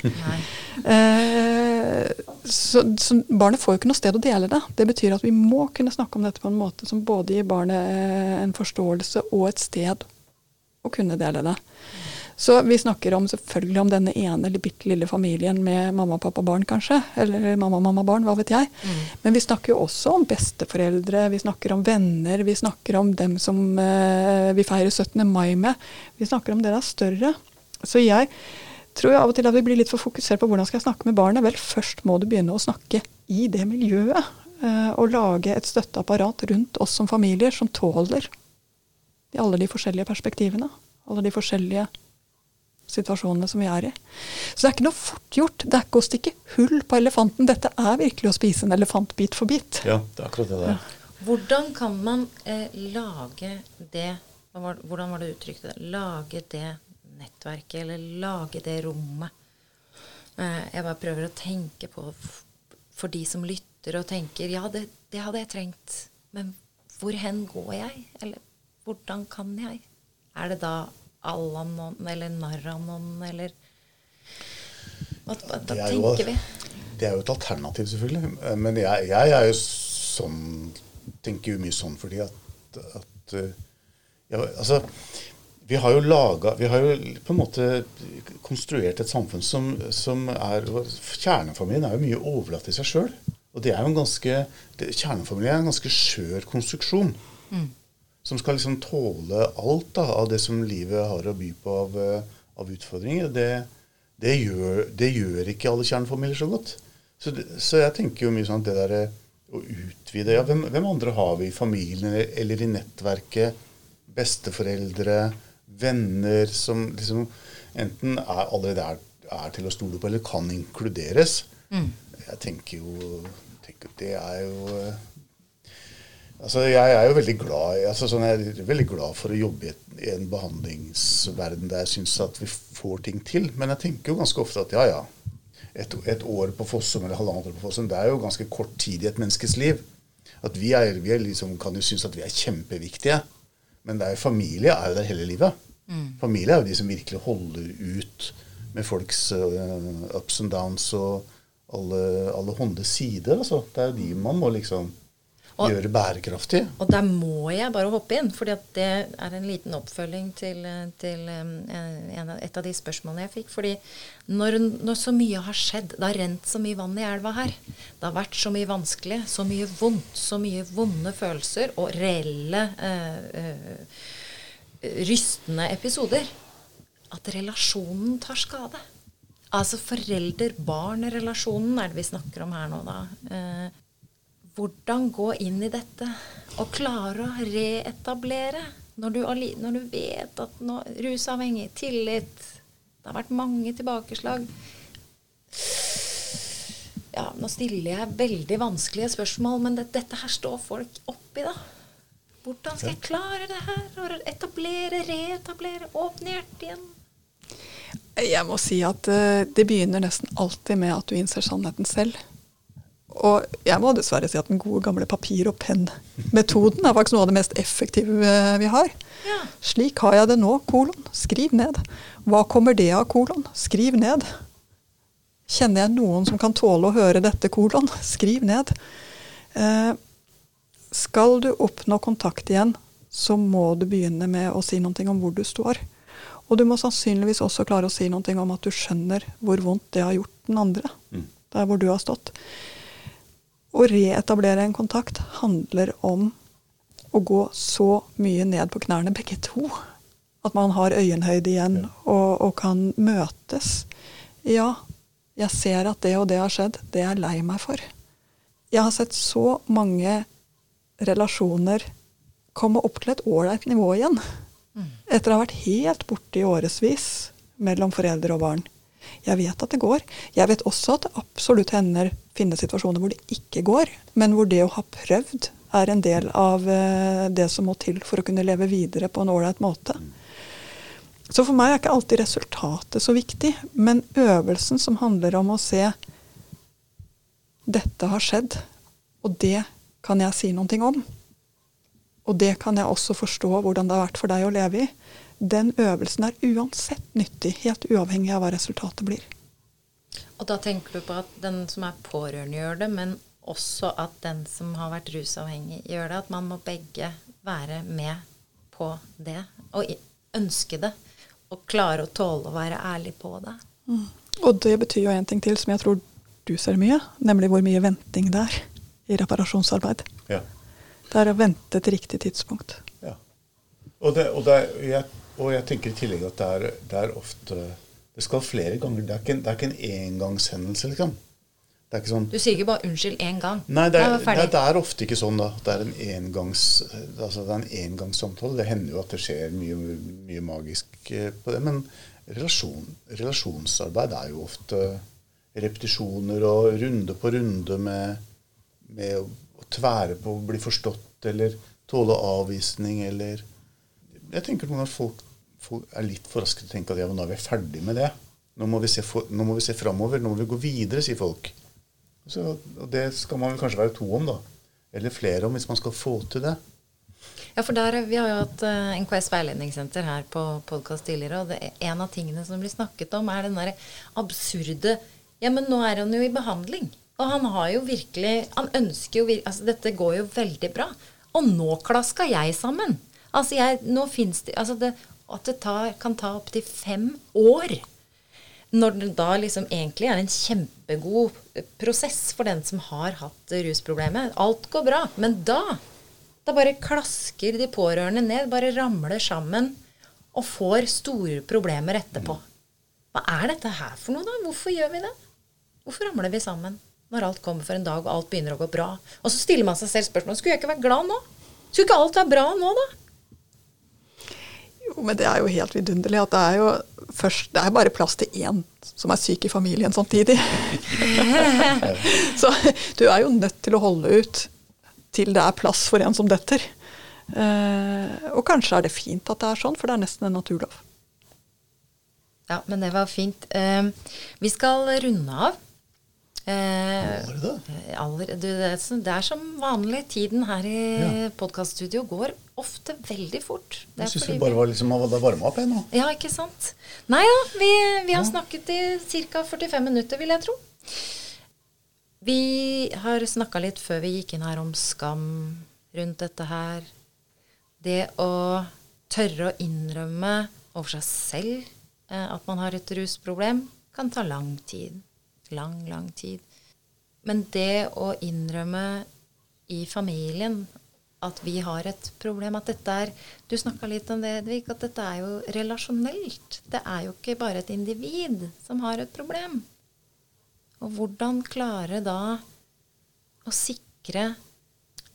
Eh, så, så barnet får jo ikke noe sted å dele det. Det betyr at vi må kunne snakke om dette på en måte som både gir barnet en forståelse og et sted å kunne dele det. Så vi snakker om selvfølgelig om denne ene eller bitte lille familien med mamma, pappa, barn kanskje. Eller mamma, mamma, barn, hva vet jeg. Men vi snakker jo også om besteforeldre, vi snakker om venner, vi snakker om dem som eh, vi feirer 17. mai med. Vi snakker om det der større. Så jeg tror jo av og til at vi blir litt for fokusert på hvordan skal jeg snakke med barnet. Vel, først må du begynne å snakke i det miljøet. eh, og lage et støtteapparat rundt oss som familier som tåler alle de forskjellige perspektivene. Alle de forskjellige situasjonene som vi er i. Så det er ikke noe fort gjort. Det er ikke å stikke hull på elefanten. Dette er virkelig å spise en elefant bit for bit. Ja, det er akkurat det der. Hvordan kan man eh, lage det var, Hvordan var det du uttrykte det? Lage det nettverket, eller lage det rommet. Eh, jeg bare prøver å tenke på for de som lytter og tenker ja, det, det hadde jeg trengt, men hvor hen går jeg? Eller hvordan kan jeg? Er det da Alanon eller Narranon eller Hva, hva, hva Det er jo- tenker vi? Det er jo et alternativ, selvfølgelig. Men jeg, jeg er jo sånn Tenker jo mye sånn fordi at, at eh, ja, Altså, vi har jo laga Vi har jo på en måte konstruert et samfunn som, som er Kjernefamilien er jo mye overlatt til seg sjøl. Og det er jo en ganske det, Kjernefamilien er en ganske skjør konstruksjon. Som skal liksom tåle alt da, av det som livet har å by på av, eh, av utfordringer. Det, det, gjør, det gjør ikke alle kjernefamilier så godt. Så, det, så jeg tenker jo mye sånn at det der å utvide ja, hvem, hvem andre har vi i familien eller, i nettverket? Besteforeldre, venner som liksom enten er allerede er, er til å stole på eller kan inkluderes. Jeg tenker jo tenker, Det er jo eh, Altså, jeg er jo veldig glad, altså, sånn, jeg er veldig glad for å jobbe i, et, i en behandlingsverden der jeg syns at vi får ting til. Men jeg tenker jo ganske ofte at ja, ja. Et, et år på Fossum eller halvannet år på Fossum, det er jo ganske kort tid i et menneskes liv. At vi, er, vi er liksom, kan jo synes at vi er kjempeviktige. Men det er familie er jo der hele livet. Familie er jo de som virkelig holder ut med folks uh, ups and downs og alle, alle hånde sider. Altså. Det er jo de man må liksom Og- gjøre bærekraftig. Og der må jeg bare hoppe inn, for det er en liten oppfølging til, til en, et av de spørsmålene jeg fikk. Fordi når, når så mye har skjedd, det har rent så mye vann i elva her, det har vært så mye vanskelig, så mye vondt, så mye vonde følelser og reelle øh, øh, rystende episoder, at relasjonen tar skade. Altså forelder-barn-relasjonen er det vi snakker om her nå, da. Hvordan gå inn i dette og klare å reetablere når du, når du vet at nå, rusavhengig, tillit Det har vært mange tilbakeslag. Ja, nå stiller jeg veldig vanskelige spørsmål, men det, dette her står folk oppi, da. Hvordan skal jeg klare det her? Å etablere, reetablere, åpne hjertet igjen? Jeg må si at eh, det begynner nesten alltid med at du innser sannheten selv. Og jeg må dessverre si at den gode gamle papir- og penn-metoden er faktisk noe av det mest effektive eh, vi har. Ja. Slik har jeg det nå, kolon. Skriv ned. Hva kommer det av, kolon? Skriv ned. Kjenner jeg noen som kan tåle å høre dette, kolon? Skriv ned. Eh, skal du oppnå kontakt igjen, så må du begynne med å si noe om hvor du står. Og du må sannsynligvis også klare å si noe om at du skjønner hvor vondt det har gjort den andre. der hvor du har stått. Å reetablere en kontakt handler om å gå så mye ned på knærne, begge to. At man har øyenhøyde igjen og, og kan møtes. Ja, jeg ser at det og det har skjedd. Det er jeg lei meg for. Jeg har sett så mange relasjoner komme opp til et ålreit nivå igjen. Etter å ha vært helt borte i årevis mellom foreldre og barn. Jeg vet at det går. Jeg vet også at det absolutt hender finnes situasjoner hvor det ikke går, men hvor det å ha prøvd er en del av eh, det som må til for å kunne leve videre på en ålreit måte. Så for meg er ikke alltid resultatet så viktig, men øvelsen som handler om å se dette har skjedd, og det kan jeg si noe om. Og det kan jeg også forstå hvordan det har vært for deg å leve i. Den øvelsen er uansett nyttig, helt uavhengig av hva resultatet blir. Og da tenker du på at den som er pårørende gjør det, men også at den som har vært rusavhengig gjør det. At man må begge være med på det og ønske det. Og klare å tåle å være ærlig på det. Mm. Og det betyr jo en ting til som jeg tror du ser mye, nemlig hvor mye venting det er i reparasjonsarbeid. Ja. Det er å vente til riktig tidspunkt. Ja. Og, det, og, det, jeg, og, jeg, tenker i tillegg at det er, det er, ofte Det skal flere ganger. Det er ikke, det er ikke en engangshendelse, liksom. Det er ikke sånn, du sier ikke bare 'unnskyld' én gang? Nei, det er, det, det er, ofte ikke sånn. da. Det er en engangs, altså det er en engangssamtale. Det hender jo at det skjer mye, mye magisk eh, på det. Men relasjon, relasjonsarbeid er jo ofte repetisjoner og runde på runde med, med å tvære på å bli forstått eller tåle avvisning eller Jeg tenker noen ganger folk, folk er litt for raske til å tenke at ja, nå er vi ferdig med det. Nå må vi se, for, nå må vi se framover. Nå må vi gå videre, sier folk. Så, og det skal man vel kanskje være to om, da. Eller flere om, hvis man skal få til det. Ja, for der, Vi har jo hatt uh, eh, NKS veiledningssenter her på podkast tidligere. og det, En av tingene som blir snakket om, er den der absurde Ja, men nå er han jo i behandling. Og han har jo virkelig Han ønsker jo altså Dette går jo veldig bra. Og nå klaska jeg sammen. Altså, jeg, nå fins det Altså, det, at det tar, kan ta opptil fem år. Når det da liksom egentlig er en kjempegod prosess for den som har hatt rusproblemet. Alt går bra. Men da da bare klasker de pårørende ned, bare ramler sammen og får store problemer etterpå. Hva er dette her for noe, da? Hvorfor gjør vi det? Hvorfor ramler vi sammen? når alt kommer for en dag, og alt begynner å gå bra. Og så stiller man seg selv spørsmål skulle jeg ikke være glad nå? Skulle ikke alt være bra nå, da? Men det er jo helt vidunderlig at det er jo først Det er bare plass til én som er syk i familien samtidig. så du er jo nødt til å holde ut til det er plass for en som detter. Uh, og kanskje er det fint at det er sånn, for det er nesten en naturlov. Ja, men det var fint. Uh, vi skal runde av. Eh, aller, det, er, det, er, som vanlig. Tiden her i ja. podkaststudio går ofte veldig fort. Det jeg syns vi bare var liksom, det varma opp ennå. Ja, ikke sant. Nei da, ja, vi, vi, har ja. snakket i ca. 45 minutter, vil jeg tro. Vi har snakka litt før vi gikk inn her om skam rundt dette her. Det å tørre å innrømme over seg selv eh, at man har et rusproblem, kan ta lang tid lang, lang tid. Men det å innrømme i familien at vi har et problem, at dette er Du snakka litt om det, Edvig, at dette er jo relasjonelt. Det er jo ikke bare et individ som har et problem. Og hvordan klare da å sikre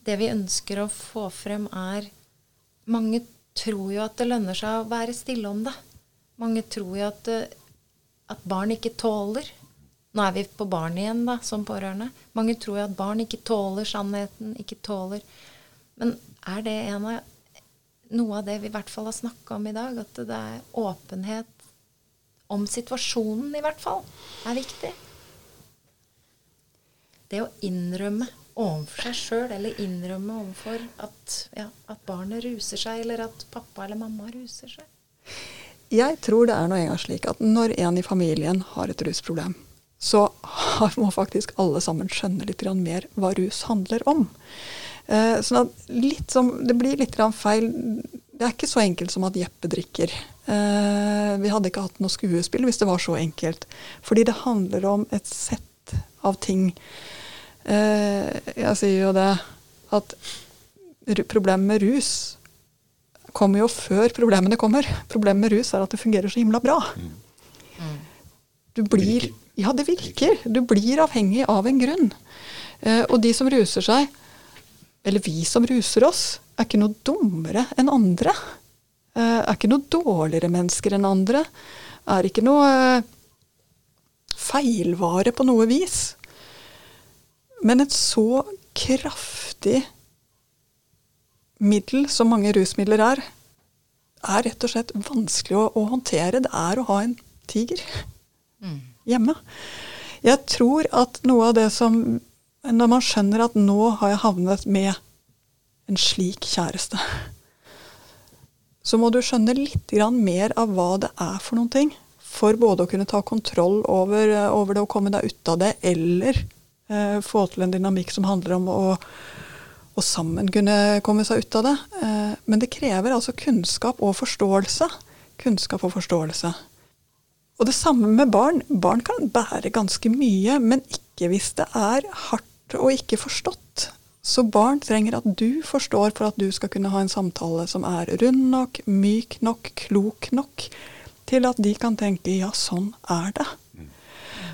det vi ønsker å få frem, er Mange tror jo at det lønner seg å være stille om det. Mange tror jo at, at barn ikke tåler nå er vi på barn igjen, da, som pårørende. Mange tror jo at barn ikke tåler sannheten, ikke tåler Men er det av, noe av det vi i hvert fall har snakka om i dag? At det er åpenhet om situasjonen, i hvert fall, er viktig? Det å innrømme overfor seg sjøl, eller innrømme overfor at, ja, at barnet ruser seg, eller at pappa eller mamma ruser seg. Jeg tror det er noe engang slik at når en i familien har et rusproblem, så må faktisk alle sammen skjønne litt mer hva rus handler om. Eh, sånn som, det blir litt feil. Det er ikke så enkelt som at Jeppe drikker. Eh, vi hadde ikke hatt noe skuespill hvis det var så enkelt. Fordi det handler om et sett sett av ting. Eh, jeg sier jo det at problemet med rus kommer jo før problemene kommer. Problemet med rus er at det fungerer så himla bra. Du blir Ja, det virker. Du blir avhengig av en grunn. Eh, og de som ruser seg, eller vi som ruser oss, er ikke noe dummere enn andre. Eh, er ikke noe dårligere mennesker enn andre. Er ikke noe eh, feilvare på noe vis. Men et så kraftig middel som mange rusmidler er, er rett og slett vanskelig å, å håndtere. Det er å ha en tiger mm. hjemme. Jeg tror at noe av det som Når man skjønner at nå har jeg havnet med en slik kjæreste, så må du skjønne litt mer av hva det er for noen ting. For både å kunne ta kontroll over, over det og komme deg ut av det, eller eh, få til en dynamikk som handler om å å sammen kunne komme seg ut av det. Eh, men det krever altså kunnskap og forståelse. Kunnskap og forståelse. Og det samme med barn. Barn kan bære ganske mye, men ikke hvis det er hardt og ikke forstått. Så barn trenger at du forstår for at du skal kunne ha en samtale som er rund nok, myk nok, klok nok, til at de kan tenke ja, sånn er det.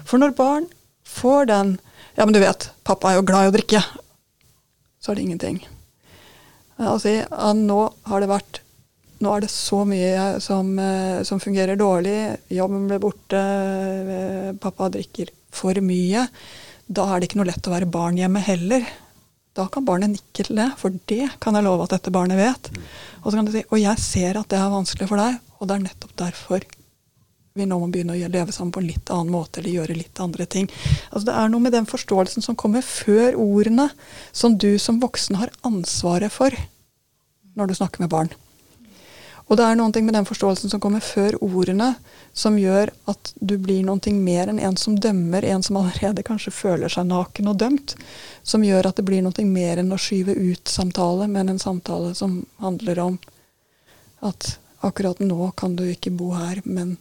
For når barn får den Ja, men du vet, pappa er jo glad i å drikke så er det ingenting. Altså, nå har det vært nå er det så mye som, eh, som fungerer dårlig. Jobben ble borte, eh, pappa drikker for mye. Da er det ikke noe lett å være barn hjemme heller. Da kan barnet nikke til det, for det kan jeg love at dette barnet vet. Og så kan du si og jeg ser at det er vanskelig for deg, og det er nettopp derfor vi nå må begynne å leve sammen på en litt annen måte eller gjøre litt andre ting. Altså Det er noe med den forståelsen som kommer før ordene, som du som voksen har ansvaret for når du snakker med barn. Og det er noe med den forståelsen som kommer før ordene, som gjør at du blir noe mer enn en som dømmer, en som allerede kanskje føler seg naken og dømt. Som gjør at det blir noe mer enn å skyve ut samtale, men en samtale som handler om at akkurat nå kan du ikke bo her, men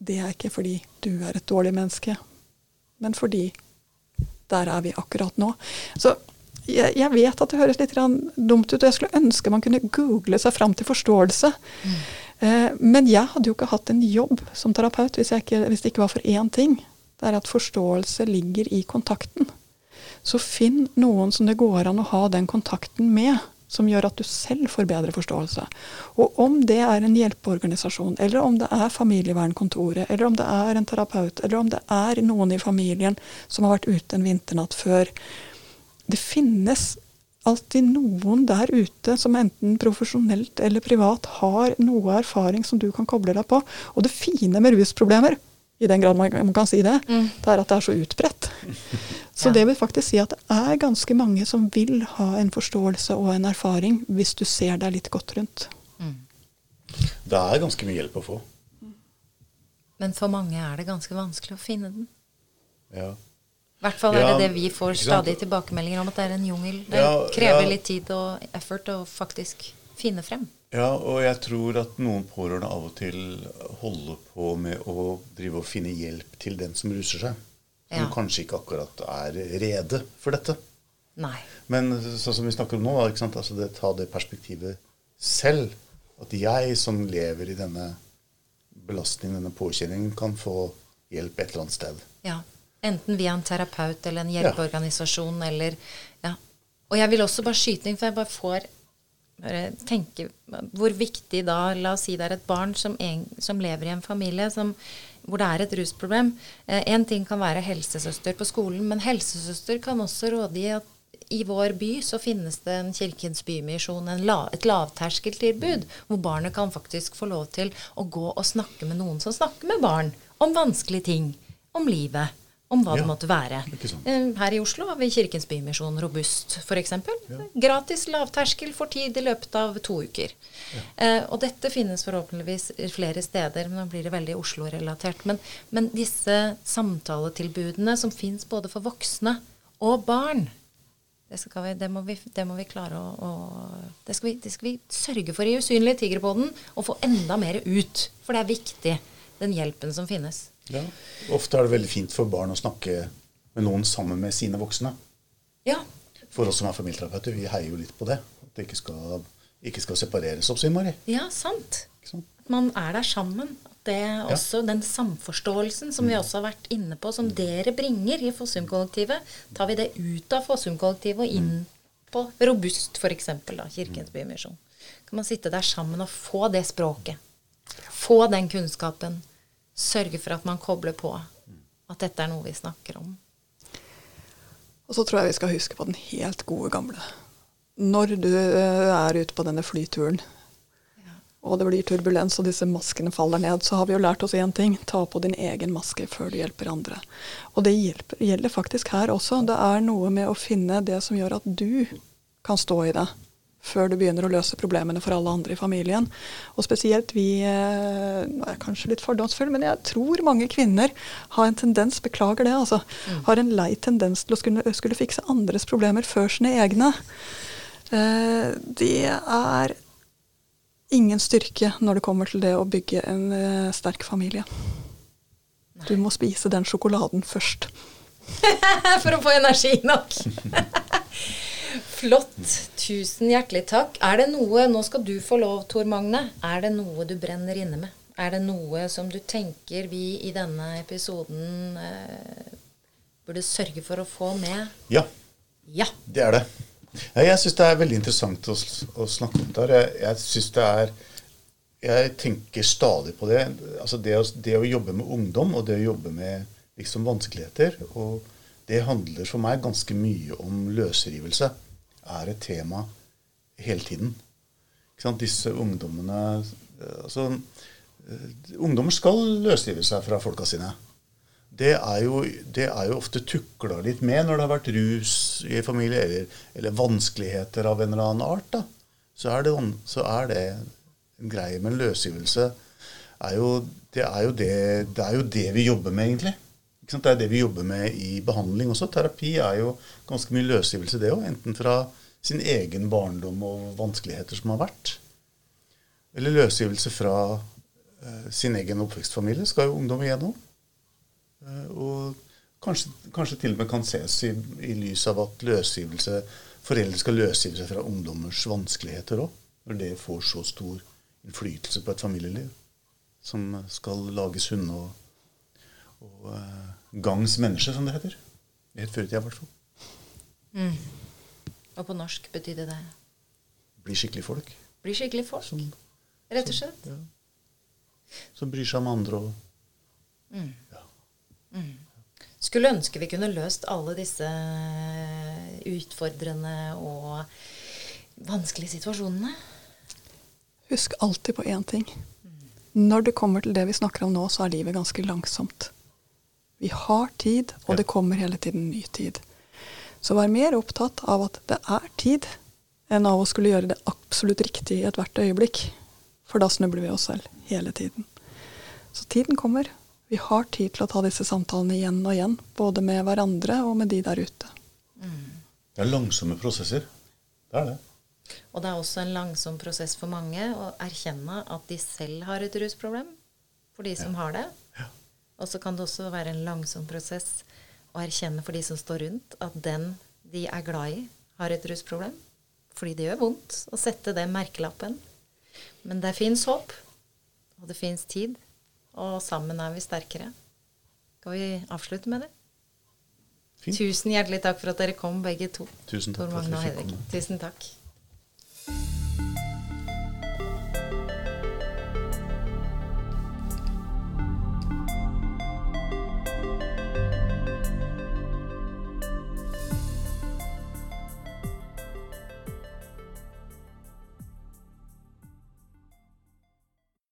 det er ikke fordi du er et dårlig menneske, men fordi der er vi akkurat nå. Så jeg, jeg vet at det høres litt dumt ut, og jeg skulle ønske man kunne google seg fram til forståelse. Mm. Eh, men jeg hadde jo ikke hatt en jobb som terapeut hvis, ikke, hvis det ikke var for én ting. Det er at forståelse ligger i kontakten. Så finn noen som det går an å ha den kontakten med som gjør at du selv får bedre forståelse. Og om det er en hjelpeorganisasjon, eller om det er familievernkontoret, eller om det er en terapeut, eller om det er noen i familien som har vært ute en vinternatt før Det finnes alltid noen der ute som enten profesjonelt eller privat har noe erfaring som du kan koble deg på. Og det fine med rusproblemer i den grad man, kan si det, mm. det er at det er så utbredt. Så ja. det vil faktisk si at det er ganske mange som vil ha en forståelse og en erfaring, hvis du ser deg litt godt rundt. Mm. Det er ganske mye hjelp å få. Men for mange er det ganske vanskelig å finne den. Ja. I hvert fall er det det vi får stadig tilbakemeldinger om, at det er en jungel. Det ja, krever litt tid og effort å faktisk finne frem. Ja, og jeg tror at noen pårørende av og til holder på med å drive og finne hjelp til den som ruser seg. Som ja. kanskje ikke akkurat er rede for dette. Nei. Men sånn som vi snakker om nå, altså det, ta det perspektivet selv. At jeg som lever i denne belastningen, denne påkjenningen, kan få hjelp et eller annet sted. Ja. Enten via en terapeut eller en hjelpeorganisasjon eller Ja. Og jeg vil også bare skyte inn, for jeg bare får bare tenke hvor viktig da La oss si det er et barn som, en, som lever i en familie som, hvor det er et rusproblem. Én eh, ting kan være helsesøster på skolen, men helsesøster kan også råde i at i vår by så finnes det en Kirkens Bymisjon, la, et lavterskeltilbud, hvor barnet kan faktisk få lov til å gå og snakke med noen som snakker med barn om vanskelige ting, om livet om hva ja, det måtte være. Eh, her i Oslo har vi Kirkens Bymisjon Robust f.eks. Ja. Gratis lavterskel for tid i løpet av to uker. Ja. Eh, og dette finnes forhåpentligvis flere steder, men nå blir det veldig Oslo-relatert. Men, men, disse samtaletilbudene som fins både for voksne og barn, det, vi, det, må, vi, det må, vi, klare å, å det, skal vi, det, skal vi, sørge for i Usynlige tigerpodden, og få enda mer ut. For det er viktig, den hjelpen som finnes. Ja. Ofte er det veldig fint for barn å snakke med noen sammen med sine voksne. Ja. For oss som er familieterapeuter, vi heier jo litt på det. At det ikke skal, ikke skal separeres opp, sier Mari. ja, sant. Sant? At man er der sammen. At det også, Den samforståelsen som vi også har vært inne på, som dere bringer i Fossum-kollektivet, tar vi det ut av Fossum-kollektivet og inn på Robust, f.eks., da, Kirkens Bymisjon. Kan man sitte der sammen og få det språket. Få den kunnskapen. Sørge for at man kobler på at dette er noe vi snakker om. Og så tror jeg vi skal huske på den helt gode gamle. Når du eh, er ute på denne flyturen, og det blir turbulens og disse maskene faller ned, så har vi jo lært oss én ting. Ta på din egen maske før du hjelper andre. Og det hjelper, gjelder faktisk her også. Det er noe med å finne det som gjør at du kan stå i det. Før du begynner å løse problemene for alle andre i familien. Og spesielt vi eh, Nå er jeg kanskje litt fordomsfull, men jeg tror mange kvinner har en tendens, beklager det, altså, har en lei tendens til å skulle, skulle fikse andres problemer før sine egne. Eh, det er ingen styrke når det kommer til det å bygge en eh, sterk familie. Du må spise den sjokoladen først. For å få energi nok. Flott. Tusen hjertelig takk. Er det noe Nå skal du få lov, Tor Magne. Er det noe du brenner inne med? Er det noe som du tenker vi i denne episoden eh, burde sørge for å få med? Ja, Ja. det er det. Jeg syns det er veldig interessant å, å snakke om det her. Jeg, jeg synes det er Jeg tenker stadig på det. Altså det, å, det å jobbe med ungdom og det å jobbe med liksom vanskeligheter. Og det handler for meg ganske mye om løsrivelse. Er et tema hele tiden. Disse ungdommene eh, Altså eh, Ungdommer skal løsrive seg fra folka sine. Det er, jo, det er jo ofte tukla litt med når det har vært rus i familie, eller, eller vanskeligheter av en eller annen art. da. Så er det, så er det en greie. Men løsrivelse det, det, det er jo det vi jobber med, egentlig. Det er det vi jobber med i behandling også. Terapi er jo ganske mye løsgivelse, det òg. Enten fra sin egen barndom og vanskeligheter som har vært, eller løsgivelse fra eh, sin egen oppvekstfamilie skal jo ungdom igjennom. Eh, og kanskje, kanskje til og med kan ses i, i lys av at løsgivelse, foreldre skal løsgive seg fra ungdommers vanskeligheter òg. Når det får så stor innflytelse på et familieliv. Som skal lages sunne og, og eh, gangs menneske, som det heter. Helt før i tida, i hvert fall. Og på norsk betydde det Bli skikkelig folk. bli skikkelig folk. Som, Rett og slett. ja. som bryr seg om andre og ja. Skulle ønske vi kunne løst alle disse utfordrende og vanskelige situasjonene. Husk alltid på én ting. Når det kommer til det vi snakker om nå, så er livet ganske langsomt. Vi har tid, og Ja. det kommer hele tiden ny tid. Så vær mer opptatt av at det er tid, enn av å skulle gjøre det absolutt riktig i ethvert øyeblikk. For da snubler vi oss selv hele tiden. Så tiden kommer. Vi har tid til å ta disse samtalene igjen og igjen, både med hverandre og med de der ute. Det er langsomme prosesser. Det er det. Og det er også en langsom prosess for mange å erkjenne at de selv har et rusproblem, for de som har det. Og så kan det også være en langsom prosess å erkjenne for de som står rundt, at den de er glad i, har et rusproblem. Fordi det gjør vondt å sette den merkelappen. Men det fins håp, og det fins tid, og sammen er vi sterkere. Skal vi avslutte med det? Fint. Tusen hjertelig takk for at dere kom, begge to. Tusen takk for at vi fikk komme. Tusen takk.